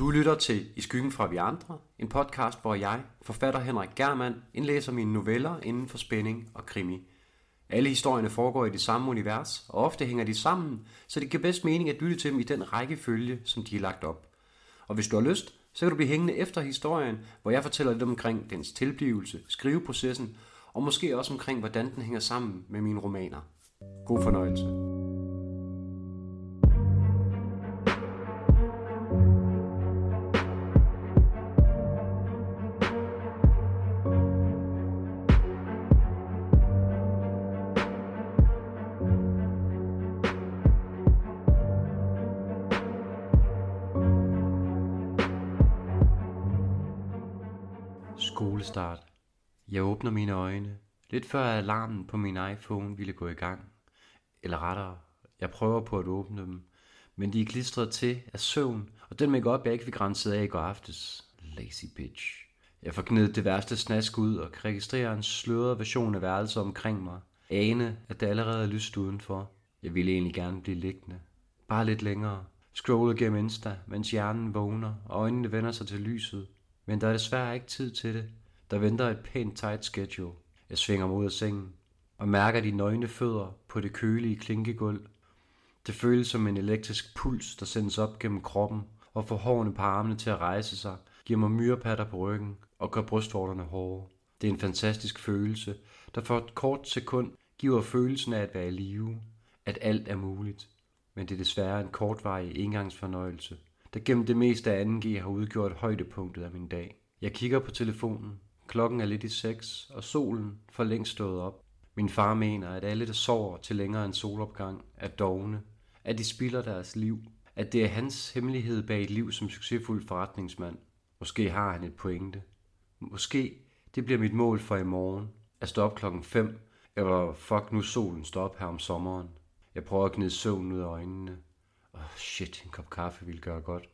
Du lytter til I skyggen fra vi andre, en podcast, hvor jeg, forfatter Henrik Germand, indlæser mine noveller inden for spænding og krimi. Alle historierne foregår i det samme univers, og ofte hænger de sammen, så det giver bedst mening at lytte til dem i den rækkefølge, som de er lagt op. Og hvis du har lyst, så kan du blive hængende efter historien, hvor jeg fortæller lidt omkring dens tilblivelse, skriveprocessen, og måske også omkring, hvordan den hænger sammen med mine romaner. God fornøjelse. Start. Jeg åbner mine øjne, lidt før alarmen på min iPhone ville gå i gang. Eller rettere, jeg prøver på at åbne dem, men de er klistret til af søvn, og den make op jeg ikke fik renset af i går aftes. Lazy bitch. Jeg får gnedet det værste snask ud og kan registrere en sløret version af værelset omkring mig. Ane, at det allerede er lyst udenfor. Jeg ville egentlig gerne blive liggende. Bare lidt længere. Scroller gennem Insta, mens hjernen vågner, og øjnene vender sig til lyset. Men der er desværre ikke tid til det. Der venter et pænt tight schedule. Jeg svinger mig ud af sengen og mærker de nøgne fødder på det kølige klinkegulv. Det føles som en elektrisk puls, der sendes op gennem kroppen og får hårene på armene til at rejse sig, giver mig myrepatter på ryggen og gør brystvorterne hårde. Det er en fantastisk følelse, der for et kort sekund giver følelsen af at være i live, at alt er muligt. Men det er desværre en kortvarig engangsfornøjelse, der gennem det meste af 2G har udgjort højdepunktet af min dag. Jeg kigger på telefonen. Klokken er lidt i seks, og solen for længst stået op. Min far mener, at alle, der sover til længere end solopgang, er dogne, at de spilder deres liv, at det er hans hemmelighed bag et liv som succesfuld forretningsmand. Måske har han et pointe. Måske det bliver mit mål for i morgen, at stå op klokken 5, eller fuck nu solen står op her om sommeren. Jeg prøver at gnide søvn ud af øjnene. Åh, oh, shit, en kop kaffe ville gøre godt.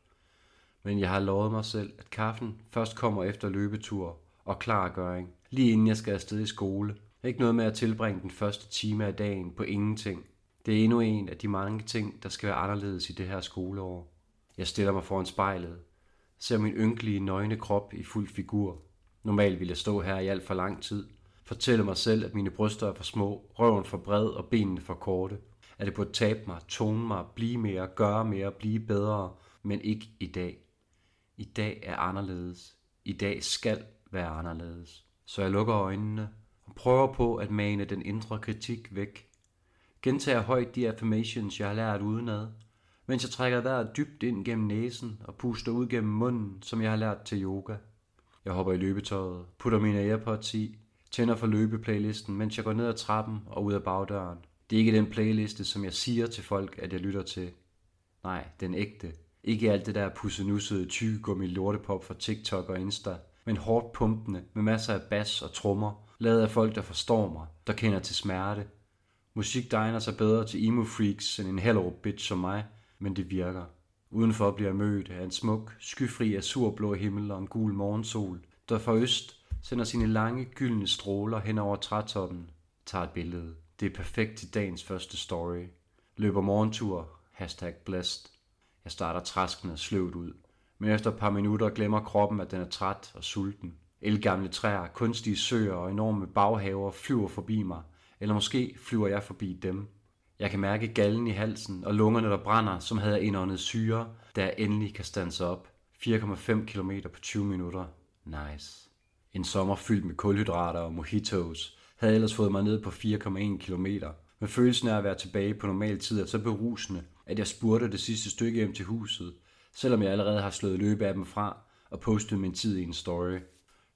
Men jeg har lovet mig selv, at kaffen først kommer efter løbetur og klargøring, lige inden jeg skal afsted i skole. Ikke noget med at tilbringe den første time af dagen på ingenting. Det er endnu en af de mange ting, der skal være anderledes i det her skoleår. Jeg stiller mig foran spejlet, ser min ynkelige, nøgne krop i fuld figur. Normalt ville jeg stå her i alt for lang tid. Fortælle mig selv, at mine bryster er for små, røven for bred og benene for korte at det burde tabe mig, tone mig, blive mere, gøre mere, blive bedre, men ikke i dag. I dag er anderledes. I dag skal være anderledes. Så jeg lukker øjnene og prøver på at mane den indre kritik væk. Gentager højt de affirmations, jeg har lært udenad, mens jeg trækker vejret dybt ind gennem næsen og puster ud gennem munden, som jeg har lært til yoga. Jeg hopper i løbetøjet, putter mine AirPods i, tænder for løbeplaylisten, mens jeg går ned ad trappen og ud af bagdøren. Det er ikke den playliste, som jeg siger til folk, at jeg lytter til. Nej, den ægte. Ikke alt det der pussenussede tyggegummi lortepop fra TikTok og Insta, men hårdt pumpende med masser af bas og trommer, lavet af folk, der forstår mig, der kender til smerte. Musik degner sig bedre til emo freaks end en hellerup bitch som mig, men det virker. Udenfor bliver jeg mødt af en smuk, skyfri azurblå himmel og en gul morgensol, der fra øst sender sine lange, gyldne stråler hen over trætoppen, tager et billede. Det er perfekt til dagens første story. Løber morgentur, hashtag blessed. Jeg starter træskende sløvt ud. Men efter et par minutter glemmer kroppen, at den er træt og sulten. Elgamle træer, kunstige søer og enorme baghaver flyver forbi mig. Eller måske flyver jeg forbi dem. Jeg kan mærke gallen i halsen og lungerne, der brænder, som havde indåndet syre, da jeg endelig kan stanse op. 4,5 km på 20 minutter. Nice. En sommer fyldt med kulhydrater og mojitos, havde ellers fået mig ned på 4,1 km. Men følelsen af at være tilbage på normal tid er så berusende, at jeg spurgte det sidste stykke hjem til huset, selvom jeg allerede har slået løbe af dem fra og postet min tid i en story.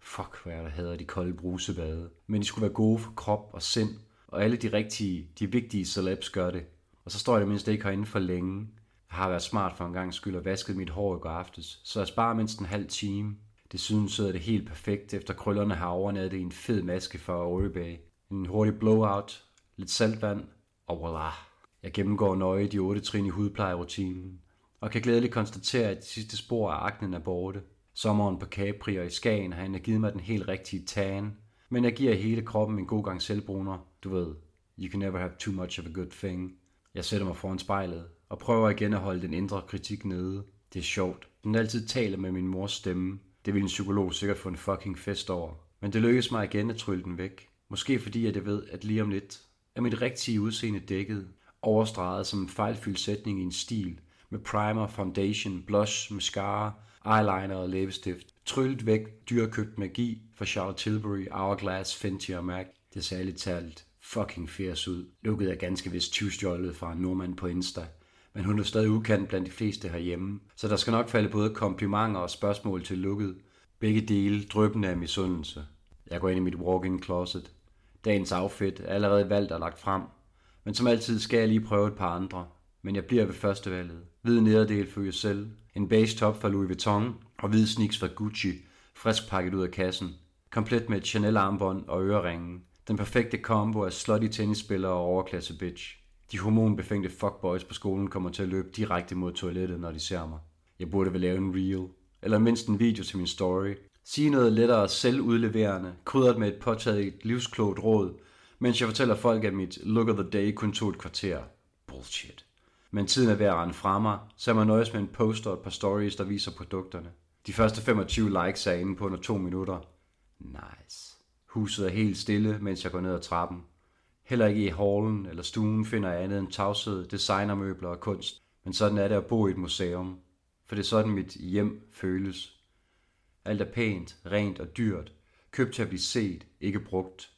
Fuck, hvor jeg der hader de kolde brusebade. Men de skulle være gode for krop og sind, og alle de rigtige, de vigtige celebs gør det. Og så står jeg mindst ikke herinde for længe. Jeg har været smart for en gang skyld og vasket mit hår i går aftes, så jeg sparer mindst en halv time. Desuden sidder det helt perfekt, efter krøllerne har overnattet i en fed maske for Oribay. En hurtig blowout, lidt saltvand, og voilà. Jeg gennemgår nøje de otte trin i hudplejerutinen, og kan glædeligt konstatere, at de sidste spor af aknen er borte. Sommeren på Capri og i Skagen har givet mig den helt rigtige tan, men jeg giver hele kroppen en god gang selvbruner. Du ved, you can never have too much of a good thing. Jeg sætter mig foran spejlet og prøver igen at holde den indre kritik nede. Det er sjovt. Den altid taler med min mors stemme. Det ville en psykolog sikkert få en fucking fest over. Men det lykkedes mig igen at trylle den væk. Måske fordi at jeg ved, at lige om lidt er mit rigtige udseende dækket, overstreget som en fejlfyldt sætning i en stil, med primer, foundation, blush, mascara, eyeliner og læbestift. Tryllet væk dyrkøbt magi fra Charlotte Tilbury, Hourglass, Fenty og MAC. Det ser lidt talt fucking fierce ud. Lukket er ganske vist tyvstjålet fra en nordmand på Insta. Men hun er stadig ukendt blandt de fleste herhjemme, så der skal nok falde både komplimenter og spørgsmål til lukket. Begge dele drøbende af misundelse. Jeg går ind i mit walk-in closet. Dagens outfit er allerede valgt og lagt frem, men som altid skal jeg lige prøve et par andre. Men jeg bliver ved førstevalget. Hvid nederdel for selv, en beige top fra Louis Vuitton og hvid sneaks fra Gucci, frisk pakket ud af kassen. Komplet med et Chanel armbånd og øreringen. Den perfekte combo af slutty tennisspillere og overklasse bitch. De hormonbefængte fuckboys på skolen kommer til at løbe direkte mod toilettet, når de ser mig. Jeg burde vel lave en reel, eller mindst en video til min story. Sige noget lettere selvudleverende, krydret med et påtaget livsklogt råd, mens jeg fortæller folk, at mit look of the day kun tog et kvarter. Bullshit. Men tiden er ved at rende fra mig, så jeg må nøjes med en post og et par stories, der viser produkterne. De første 25 likes er inde på under to minutter. Nice. Huset er helt stille, mens jeg går ned ad trappen. Heller ikke i hallen eller stuen finder jeg andet end tavshed, designermøbler og kunst. Men sådan er det at bo i et museum. For det er sådan mit hjem føles. Alt er pænt, rent og dyrt. Købt til at blive set, ikke brugt.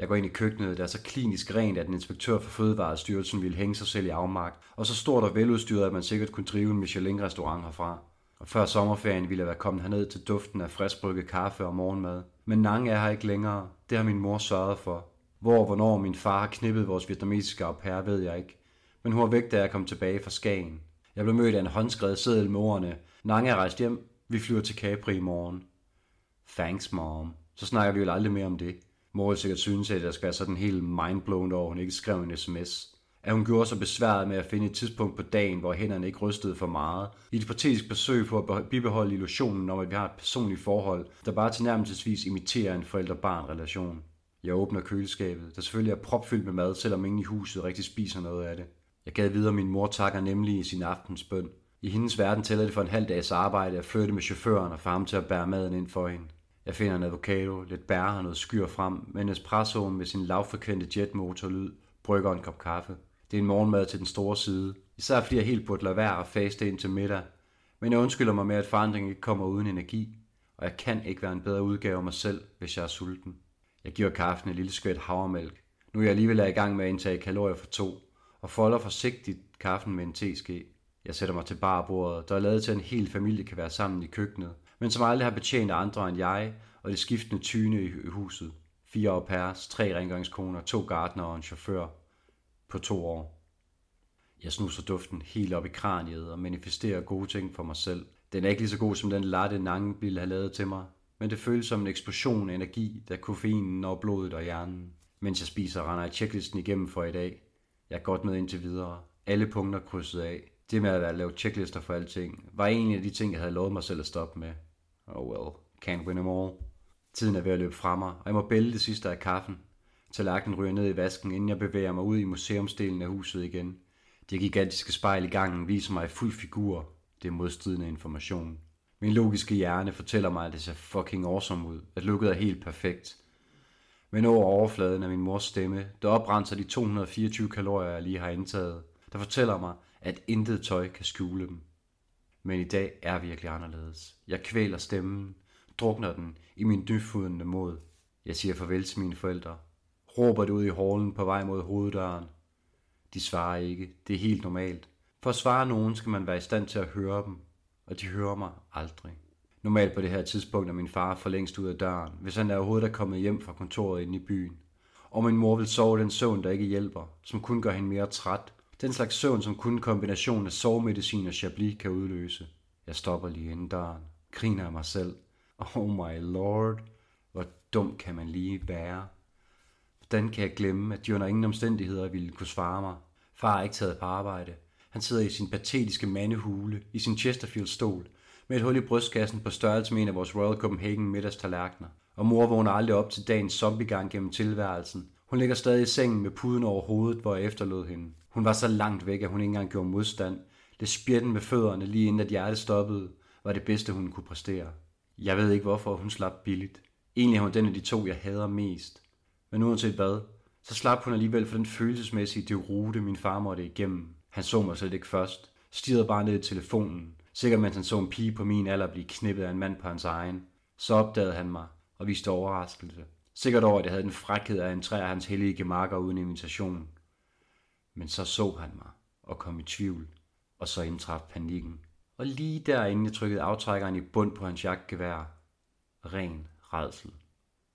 Jeg går ind i køkkenet, der er så klinisk rent, at en inspektør for Fødevarestyrelsen ville hænge sig selv i afmagt, og så stort og veludstyret, at man sikkert kunne drive en Michelin-restaurant herfra. Og før sommerferien ville jeg være kommet herned til duften af friskbrygget kaffe og morgenmad. Men Nange er her ikke længere. Det har min mor sørget for. Hvor og hvornår min far har knippet vores vietnamesiske au pair, ved jeg ikke. Men hun var væk, da jeg kom tilbage fra Skagen. Jeg blev mødt af en håndskrevet seddel med ordene. Nange er rejst hjem. Vi flyver til Capri i morgen. Thanks, mom. Så snakker vi jo aldrig mere om det. Mor sikkert synes, at jeg skal være sådan helt mindblown over, hun ikke skrev en sms. At hun gjorde sig besværet med at finde et tidspunkt på dagen, hvor hænderne ikke rystede for meget. I et patetisk besøg på at bibeholde illusionen om, at vi har et personligt forhold, der bare tilnærmelsesvis imiterer en forældre-barn-relation. Jeg åbner køleskabet, der selvfølgelig er propfyldt med mad, selvom ingen i huset rigtig spiser noget af det. Jeg gav videre, min mor takker nemlig i sin aftensbøn. I hendes verden tæller det for en halv dags arbejde at flytte med chaufføren og få ham til at bære maden ind for hende. Jeg finder en avocado, lidt bær og noget skyr frem, men espressoen med sin lavfrekvente jetmotorlyd brygger en kop kaffe. Det er en morgenmad til den store side. Især fordi jeg helt burde lade være at faste ind til middag. Men jeg undskylder mig med, at forandringen ikke kommer uden energi, og jeg kan ikke være en bedre udgave af mig selv, hvis jeg er sulten. Jeg giver kaffen et lille skvæt havremælk. Nu er jeg alligevel i gang med at indtage kalorier for to, og folder forsigtigt kaffen med en teske. Jeg sætter mig til barbordet, der er lavet til, at en hel familie kan være sammen i køkkenet, men som aldrig har betjent andre end jeg og det skiftende tyne i huset. Fire au pairs, tre rengøringskoner, to gardner og en chauffør på to år. Jeg snuser duften helt op i kraniet og manifesterer gode ting for mig selv. Den er ikke lige så god som den latte Nange ville have lavet til mig, men det føles som en eksplosion af energi, da koffeinen når blodet og hjernen. Mens jeg spiser, render jeg checklisten igennem for i dag. Jeg er godt med indtil videre. Alle punkter krydset af. Det med at lave checklister for alting, var en af de ting, jeg havde lovet mig selv at stoppe med. Oh well, can't win them all. Tiden er ved at løbe fra mig, og jeg må bælge det sidste af kaffen. Tallerkenen ryger ned i vasken, inden jeg bevæger mig ud i museumsdelen af huset igen. Det gigantiske spejl i gangen viser mig i fuld figur. Det er modstridende information. Min logiske hjerne fortæller mig, at det ser fucking awesome ud. At lukket er helt perfekt. Men over overfladen af min mors stemme, der oprenser de 224 kalorier, jeg lige har indtaget, der fortæller mig, at intet tøj kan skjule dem. Men i dag er virkelig anderledes. Jeg kvæler stemmen, drukner den i min dybfodende mod. Jeg siger farvel til mine forældre. Råber det ud i hallen på vej mod hoveddøren. De svarer ikke. Det er helt normalt. For at svare nogen skal man være i stand til at høre dem, og de hører mig aldrig. Normalt på det her tidspunkt er min far for længst ud af døren, hvis han er overhovedet er kommet hjem fra kontoret inde i byen. Og min mor vil sove den søvn, der ikke hjælper, som kun gør hende mere træt. Den slags søvn, som kun kombinationen af sovemedicin og chablis kan udløse. Jeg stopper lige inden døren, griner af mig selv. Oh my lord, hvor dum kan man lige være? Hvordan kan jeg glemme, at de under ingen omstændigheder ville kunne svare mig? Far er ikke taget på arbejde. Han sidder i sin patetiske mandehule, i sin Chesterfield-stol, med et hul i brystkassen på størrelse med en af vores Royal Copenhagen middagstallerkener. Og mor vågner aldrig op til dagens zombiegang gennem tilværelsen. Hun ligger stadig i sengen med puden over hovedet, hvor jeg efterlod hende. Hun var så langt væk, at hun ikke engang gjorde modstand. Det spjætten med fødderne lige inden at hjertet stoppede, var det bedste, hun kunne præstere. Jeg ved ikke, hvorfor hun slap billigt. Egentlig er hun den af de to, jeg hader mest. Men uanset hvad, så slap hun alligevel for den følelsesmæssige derute, min far måtte igennem. Han så mig slet ikke først. Stirrede bare ned i telefonen. Sikkert mens han så en pige på min alder blive knippet af en mand på hans egen. Så opdagede han mig og viste overraskelse. Sikkert over, at jeg havde den frækhed at entrere hans hellige gemakker uden invitation. Men så så han mig og kom i tvivl, og så indtraf panikken. Og lige derinde jeg trykkede aftrækkeren i bund på hans jagtgevær. Ren redsel.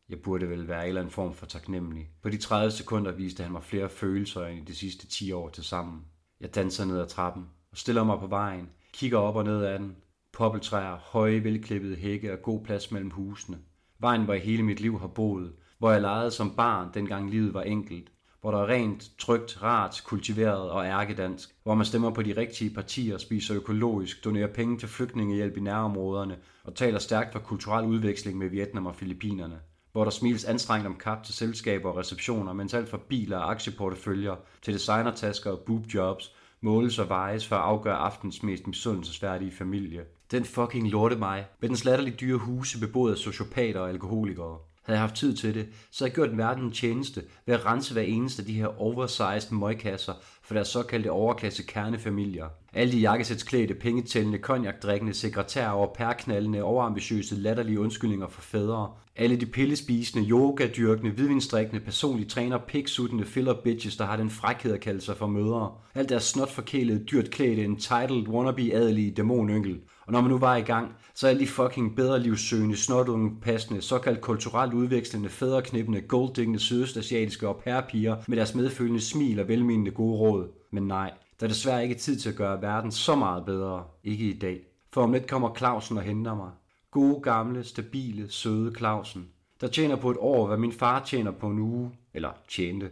Jeg burde vel være en eller anden form for taknemmelig. På de 30 sekunder viste han mig flere følelser end i de sidste 10 år til sammen. Jeg danser ned ad trappen og stiller mig på vejen, kigger op og ned ad den. Poppeltræer, høje, velklippede hække og god plads mellem husene. Vejen, hvor jeg hele mit liv har boet, hvor jeg legede som barn, dengang livet var enkelt, hvor der er rent, trygt, rart, kultiveret og ærkedansk, hvor man stemmer på de rigtige partier, spiser økologisk, donerer penge til flygtningehjælp i nærområderne og taler stærkt for kulturel udveksling med Vietnam og Filippinerne hvor der smiles anstrengt om kap til selskaber og receptioner, mens alt fra biler og aktieporteføljer til designertasker og boobjobs måles og vejes for at afgøre aftens mest misundelsesværdige familie. Den fucking lorte mig, med den slatterlige dyre huse beboet af sociopater og alkoholikere. Havde jeg haft tid til det, så havde jeg gjort verden en tjeneste ved at rense hver eneste af de her oversized møgkasser for deres såkaldte overklasse kernefamilier. Alle de jakkesætsklædte, pengetællende, konjakdrikkende, sekretærer og pærknallende, overambitiøse, latterlige undskyldninger for fædre. Alle de pillespisende, yogadyrkende, hvidvindstrikkende, personlige træner, piksuttende filler bitches, der har den frækhed at kalde sig for mødre. Alt deres snot forkælede, dyrt klædte, entitled, wannabe adelige dæmonynkel. Og når man nu var i gang, så alle de fucking bedre livssøgende, snotunge, passende, såkaldt kulturelt udvekslende, fædreknippende, golddiggende, sydøstasiatiske og pærpiger med deres medfølende smil og velmenende gode råd. Men nej, der er desværre ikke tid til at gøre verden så meget bedre. Ikke i dag. For om lidt kommer Clausen og henter mig. Gode, gamle, stabile, søde Clausen. Der tjener på et år, hvad min far tjener på en uge. Eller tjente.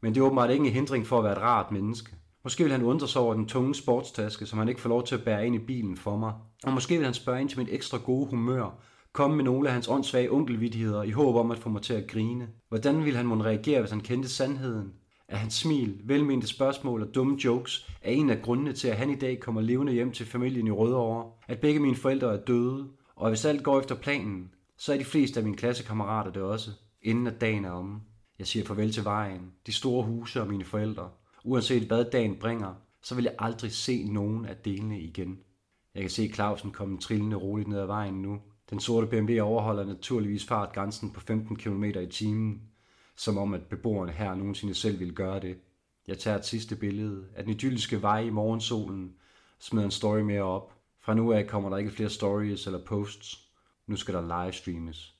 Men det er åbenbart ikke en hindring for at være et rart menneske. Måske vil han undre sig over den tunge sportstaske, som han ikke får lov til at bære ind i bilen for mig. Og måske vil han spørge ind til mit ekstra gode humør, komme med nogle af hans åndssvage onkelvittigheder i håb om at få mig til at grine. Hvordan ville han måtte reagere, hvis han kendte sandheden? at hans smil, velmente spørgsmål og dumme jokes er en af grundene til, at han i dag kommer levende hjem til familien i Rødovre, at begge mine forældre er døde, og hvis alt går efter planen, så er de fleste af mine klassekammerater det også, inden at dagen er omme. Jeg siger farvel til vejen, de store huse og mine forældre. Uanset hvad dagen bringer, så vil jeg aldrig se nogen af delene igen. Jeg kan se Clausen komme trillende roligt ned ad vejen nu. Den sorte BMW overholder naturligvis fartgrænsen på 15 km i timen, som om at beboerne her nogensinde selv ville gøre det. Jeg tager et sidste billede af den idylliske vej i morgensolen, smider en story mere op. Fra nu af kommer der ikke flere stories eller posts. Nu skal der livestreames.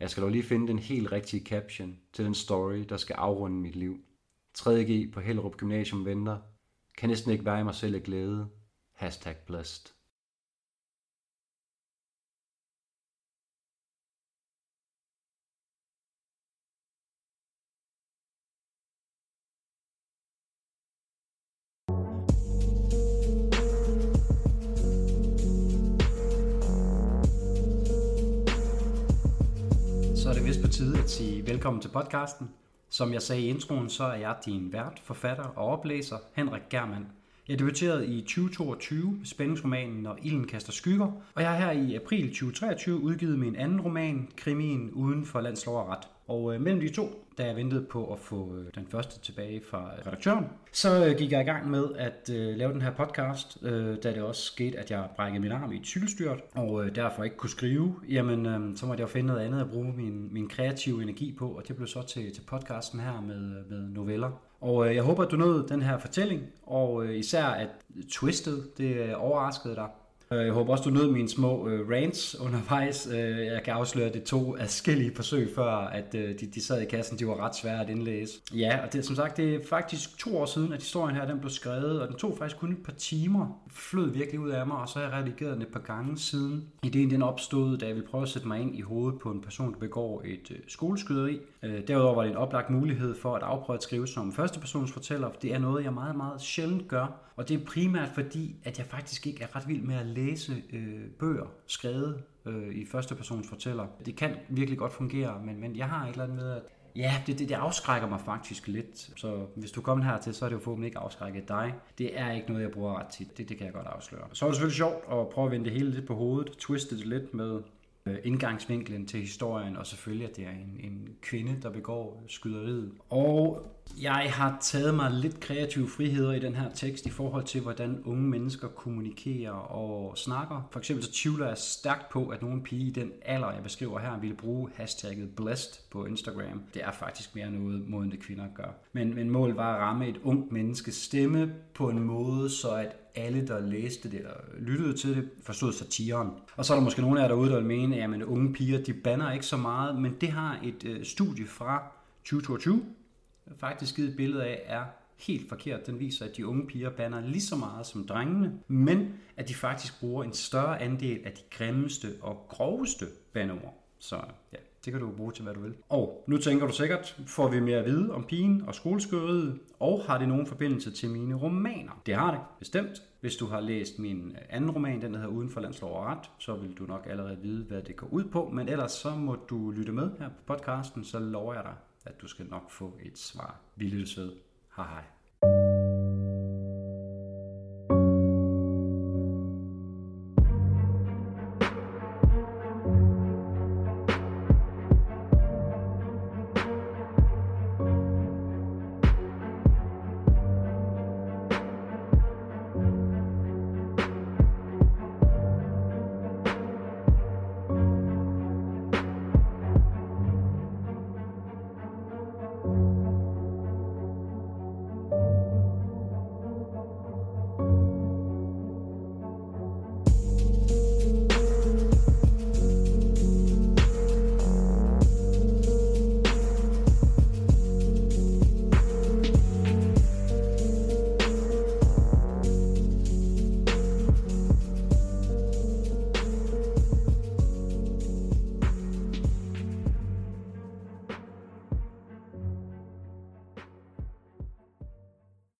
Jeg skal dog lige finde den helt rigtige caption til den story, der skal afrunde mit liv. 3.G på Hellerup Gymnasium venter. Kan næsten ikke være i mig selv af glæde. Hashtag blessed. Vist på tide at sige velkommen til podcasten. Som jeg sagde i introen, så er jeg din vært, forfatter og oplæser, Henrik Germand. Jeg debuterede i 2022 med spændingsromanen Når ilden kaster skygger, og jeg har her i april 2023 udgivet min anden roman, Krimien uden for landslov og ret. Og øh, mellem de to, da jeg ventede på at få øh, den første tilbage fra øh, redaktøren, så øh, gik jeg i gang med at øh, lave den her podcast, øh, da det også skete, at jeg brækkede min arm i et cykelstyrt, og øh, derfor ikke kunne skrive. Jamen, øh, så måtte jeg finde noget andet at bruge min, min kreative energi på, og det blev så til, til podcasten her med, øh, med noveller. Og øh, jeg håber, at du nåede den her fortælling, og øh, især at twistet, det øh, overraskede dig. Øh, jeg håber også, du nød mine små øh, rants undervejs. Øh, jeg kan afsløre, at det tog afskillige forsøg før, at øh, de, de sad i kassen. De var ret svære at indlæse. Ja, og det, som sagt, det er faktisk to år siden, at historien her den blev skrevet, og den tog faktisk kun et par timer. Flød virkelig ud af mig, og så har jeg redigeret den et par gange siden. Ideen den opstod, da jeg ville prøve at sætte mig ind i hovedet på en person, der begår et øh, skoleskyderi. Øh, derudover var det en oplagt mulighed for at afprøve at skrive som førstepersons fortæller. Det er noget, jeg meget, meget sjældent gør, og det er primært fordi, at jeg faktisk ikke er ret vild med at læse øh, bøger skrevet øh, i første persons fortæller. Det kan virkelig godt fungere, men, men jeg har et eller andet med, at Ja, det, det, det afskrækker mig faktisk lidt. Så hvis du kommer hertil, så er det jo forhåbentlig ikke afskrækket dig. Det er ikke noget, jeg bruger ret tit. Det, det kan jeg godt afsløre. Så er det selvfølgelig sjovt at prøve at vende det hele lidt på hovedet. Twiste det lidt med Øh, indgangsvinklen til historien, og selvfølgelig, at det er en, en kvinde, der begår skyderiet. Og jeg har taget mig lidt kreative friheder i den her tekst i forhold til, hvordan unge mennesker kommunikerer og snakker. For eksempel så tvivler jeg stærkt på, at nogen pige i den alder, jeg beskriver her, ville bruge hashtagget blessed på Instagram. Det er faktisk mere noget, modende kvinder gør. Men, men målet var at ramme et ungt menneskes stemme på en måde, så at alle, der læste det eller lyttede til det, forstod satiren. Og så er der måske nogle af jer derude, der vil mene, at unge piger, de banner ikke så meget, men det har et øh, studie fra 2022 faktisk givet et billede af, er helt forkert. Den viser, at de unge piger banner lige så meget som drengene, men at de faktisk bruger en større andel af de grimmeste og groveste bandeord. Så ja, det kan du bruge til, hvad du vil. Og nu tænker du sikkert, får vi mere at vide om pigen og skoleskøret, og har det nogen forbindelse til mine romaner? Det har det, bestemt. Hvis du har læst min øh, anden roman, den hedder Uden for landslov og ret, så vil du nok allerede vide, hvad det går ud på. Men ellers så må du lytte med her på podcasten, så lover jeg dig, at du skal nok få et svar. Vi lyttes ved. Hej hej.